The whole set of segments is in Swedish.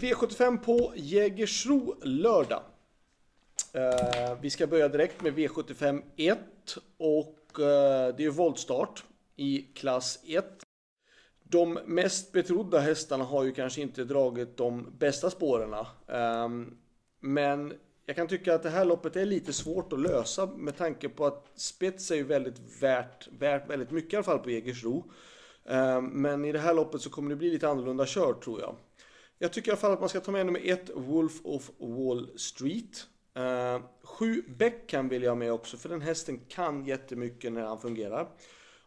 V75 på Jägersro lördag. Eh, vi ska börja direkt med V75 1 och eh, det är voltstart i klass 1. De mest betrodda hästarna har ju kanske inte dragit de bästa spåren. Eh, men jag kan tycka att det här loppet är lite svårt att lösa med tanke på att spets är ju väldigt värt, värt väldigt mycket i alla fall på Jägersro. Eh, men i det här loppet så kommer det bli lite annorlunda kört tror jag. Jag tycker i alla fall att man ska ta med nummer ett, Wolf of Wall Street. Uh, sju Beckham vill jag ha med också, för den hästen kan jättemycket när han fungerar.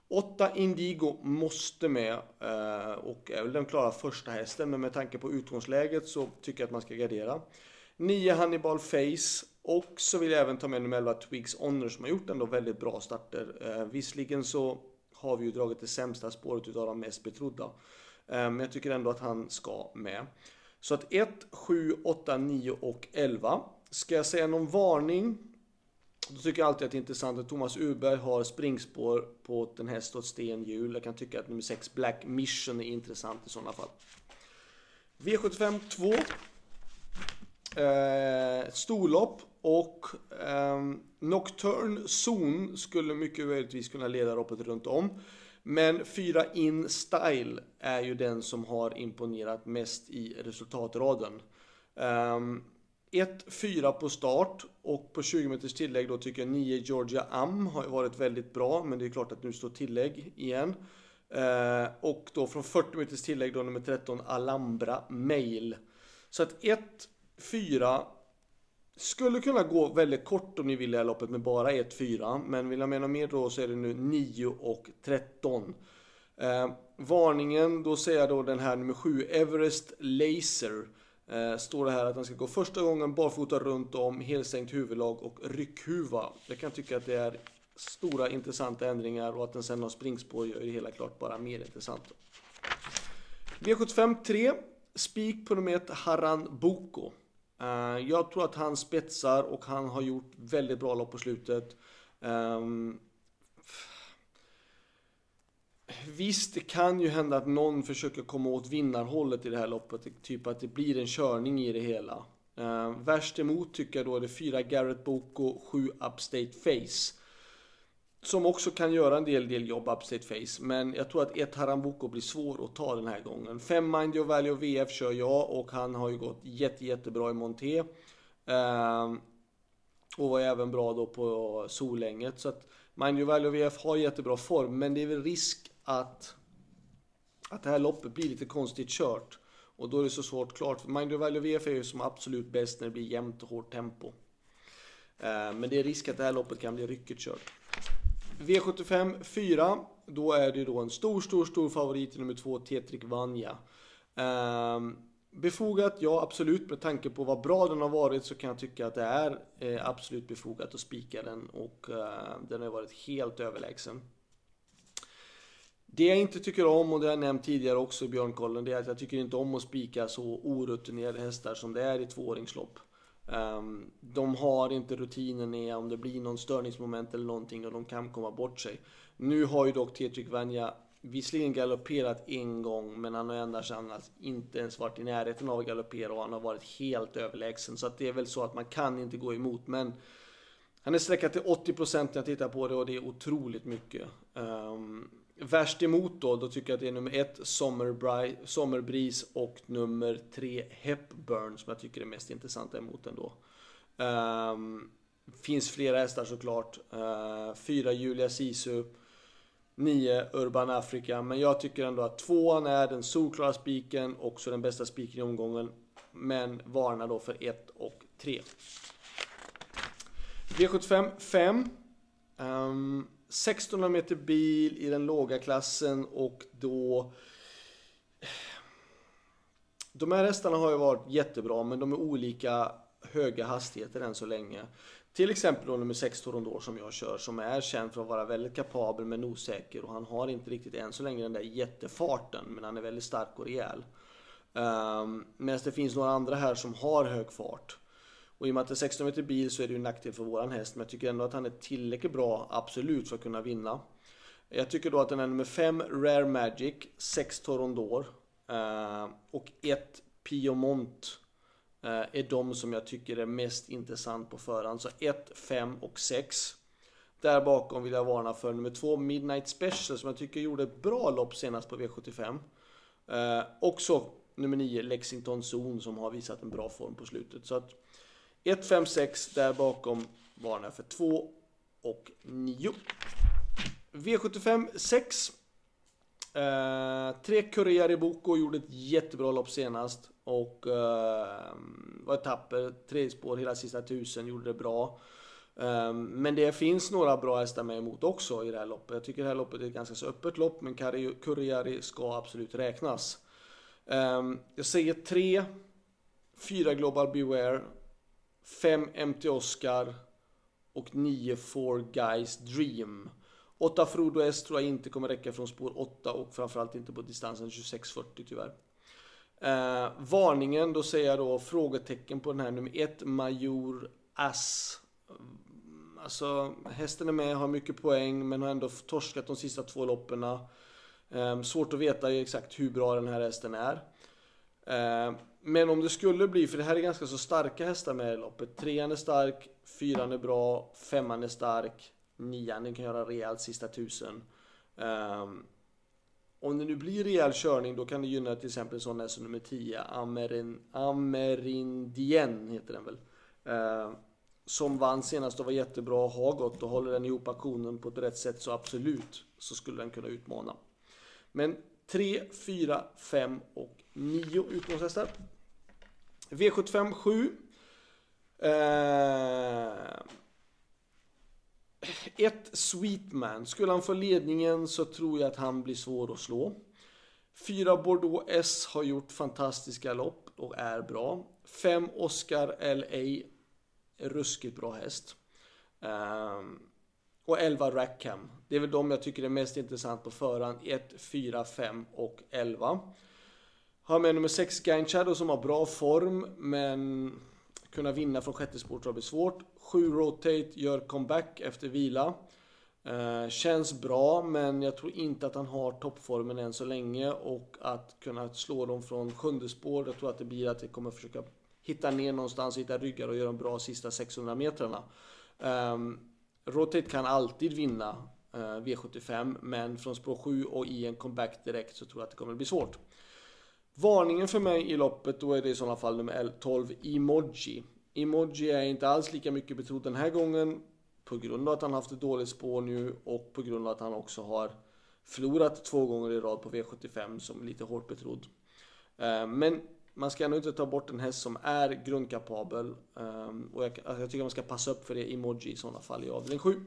8 Indigo måste med uh, och är väl den klara första hästen, men med tanke på utgångsläget så tycker jag att man ska gardera. 9 Hannibal Face och så vill jag även ta med nummer 11 Twigs Honor som har gjort ändå väldigt bra starter. Uh, visserligen så har vi ju dragit det sämsta spåret utav de mest betrodda. Eh, men jag tycker ändå att han ska med. Så att 1, 7, 8, 9 och 11. Ska jag säga någon varning? Då tycker jag alltid att det är intressant att Thomas Uberg har springspår på en häst och ett stenhjul. Jag kan tycka att nummer 6 Black Mission är intressant i sådana fall. V75 2. Eh, storlopp och eh, Nocturne Zone skulle mycket möjligtvis kunna leda loppet runt om. Men 4 in style är ju den som har imponerat mest i resultatraden. Ehm, um, 1-4 på start och på 20 meters tillägg då tycker jag 9 Georgia Am har varit väldigt bra men det är klart att nu står tillägg igen. Ehm, och då från 40 meters tillägg då nummer 13 Alhambra Mail. Så att 1-4 skulle kunna gå väldigt kort om ni vill i det här loppet med bara 1-4. Men vill jag mena mer då så är det nu 9 och 13. Eh, varningen, då säger jag då den här nummer 7, Everest Laser. Eh, står det här att den ska gå första gången barfota runt om, helsänkt huvudlag och ryckhuva. Jag kan tycka att det är stora intressanta ändringar och att den sen har springspår gör det hela klart bara mer intressant. V75 3, spik på nummer 1, Haran Boko. Eh, jag tror att han spetsar och han har gjort väldigt bra lopp på slutet. Ehm, visst, det kan ju hända att någon försöker komma åt vinnarhållet i det här loppet. Typ att det blir en körning i det hela. Ehm, värst emot tycker jag då är det fyra Garrett Boko, sju Upstate Face. Som också kan göra en del, del jobb upstate face. Men jag tror att ett Harambuco blir svår att ta den här gången. Fem Mind Your Value och VF kör jag och han har ju gått jätte, jättebra i Monté. Eh, och var även bra då på Solänget. Så att Mind Your Value och VF har jättebra form. Men det är väl risk att, att det här loppet blir lite konstigt kört. Och då är det så svårt klart. För Mind Your Value och VF är ju som absolut bäst när det blir jämnt och hårt tempo. Eh, men det är risk att det här loppet kan bli ryckigt kört. V75 4. Då är det då en stor, stor, stor favorit i nummer 2, Tetrik Vanja. Um, befogat? Ja, absolut. Med tanke på vad bra den har varit så kan jag tycka att det är eh, absolut befogat att spika den och eh, den har varit helt överlägsen. Det jag inte tycker om, och det har jag nämnt tidigare också i Björnkollen, det är att jag tycker inte om att spika så orutinerade hästar som det är i tvååringslopp. Um, de har inte rutinen i om det blir någon störningsmoment eller någonting och de kan komma bort sig. Nu har ju dock Tetrik Vanja visserligen galopperat en gång men han har endast annars inte ens varit i närheten av att galoppera och han har varit helt överlägsen. Så att det är väl så att man kan inte gå emot men han är sträckad till 80% när jag tittar på det och det är otroligt mycket. Um, Värst emot då, då tycker jag att det är nummer ett Sommerbris och nummer tre Hepburn som jag tycker är mest intressanta emot ändå. Um, finns flera hästar såklart. Uh, fyra Julia Sisu. Nio Urban Africa. Men jag tycker ändå att tvåan är den solklara spiken. Också den bästa spiken i omgången. Men varnar då för 1 och 3. V75 5. Um, 1600 meter bil i den låga klassen och då... De här hästarna har ju varit jättebra men de är olika höga hastigheter än så länge. Till exempel då nummer 6 Torondor som jag kör som är känd för att vara väldigt kapabel men osäker och han har inte riktigt än så länge den där jättefarten men han är väldigt stark och rejäl. Um, Medan det finns några andra här som har hög fart. Och i och med att det är 16 meter bil så är det ju en nackdel för våran häst. Men jag tycker ändå att han är tillräckligt bra, absolut, för att kunna vinna. Jag tycker då att den är nummer 5 Rare Magic, 6 Torondor eh, och 1 Piemont eh, är de som jag tycker är mest intressant på förhand. Så 1, 5 och 6. Där bakom vill jag varna för nummer 2 Midnight Special som jag tycker gjorde ett bra lopp senast på V75. Eh, också nummer 9 Lexington Zone som har visat en bra form på slutet. Så att 1, 5, 6 där bakom varnar jag för 2 och 9. V75 6. Eh, tre Courier i Boko gjorde ett jättebra lopp senast och eh, var tapper. Tre spår hela sista tusen, gjorde det bra. Eh, men det finns några bra hästar med emot också i det här loppet. Jag tycker det här loppet är ett ganska så öppet lopp men Kurijari ska absolut räknas. Ehm, jag säger 3, 4 Global Beware, 5 MT Oscar och 9 Four Guys Dream. 8 Frodo S tror jag inte kommer räcka från spår 8 och framförallt inte på distansen 26-40 tyvärr. Eh, varningen, då säger jag då frågetecken på den här nummer 1 Major Ass. Alltså hästen är med, har mycket poäng men har ändå torskat de sista två loppen. Eh, svårt att veta exakt hur bra den här hästen är. Eh, men om det skulle bli, för det här är ganska så starka hästar med i loppet. Trean är stark, fyran är bra, femman är stark, nian den kan göra rejält sista tusen. Ehm, om det nu blir rejäl körning då kan det gynna till exempel en sån här som nummer 10, Amerin, Amerindien heter den väl. Eh, som vann senast och var jättebra och har gått och håller den ihop aktionen på ett rätt sätt så absolut så skulle den kunna utmana. Men 3, 4, 5 och 9 utgångshästar. V75 7. Eh, ett Sweetman. Skulle han få ledningen så tror jag att han blir svår att slå. Fyra Bordeaux S har gjort fantastiska lopp och är bra. Fem Oscar LA. Ruskigt bra häst. Um, och 11 Rackham. Det är väl de jag tycker är mest intressant på förhand. 1, 4, 5 och 11. Har med nummer 6 Gain Shadow som har bra form men kunna vinna från sjätte spår tror jag blir svårt. 7 Rotate gör comeback efter vila. Eh, känns bra men jag tror inte att han har toppformen än så länge och att kunna slå dem från sjunde spår. Jag tror att det blir att det kommer försöka hitta ner någonstans, hitta ryggar och göra en bra sista 600 metrarna. Um, Rotate kan alltid vinna eh, V75 men från spår 7 och i en comeback direkt så tror jag att det kommer bli svårt. Varningen för mig i loppet då är det i sådana fall nummer 12 Emoji. Emoji är inte alls lika mycket betrodd den här gången på grund av att han haft ett dåligt spår nu och på grund av att han också har förlorat två gånger i rad på V75 som är lite hårt betrodd. Eh, men man ska ändå inte ta bort en häst som är grundkapabel ehm, och jag, alltså, jag tycker man ska passa upp för det Emoji i sådana fall i avdelning 7.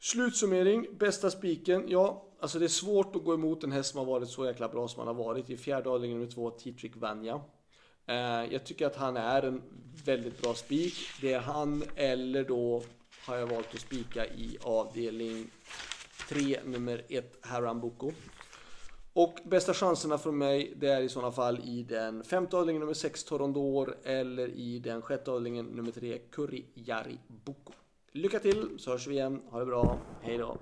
Slutsummering, bästa spiken. Ja, alltså det är svårt att gå emot en häst som har varit så jäkla bra som han har varit. I fjärde avdelningen nummer två, Titrick Vanja. Eh, jag tycker att han är en väldigt bra spik. Det är han eller då har jag valt att spika i avdelning 3, nummer 1, Haram Boko. Och bästa chanserna för mig, det är i sådana fall i den femte avdelningen nummer 6, Torondor, eller i den sjätte avdelningen nummer 3, Curry Jari Boko. Lycka till så hörs vi igen. Ha det bra. Hej då.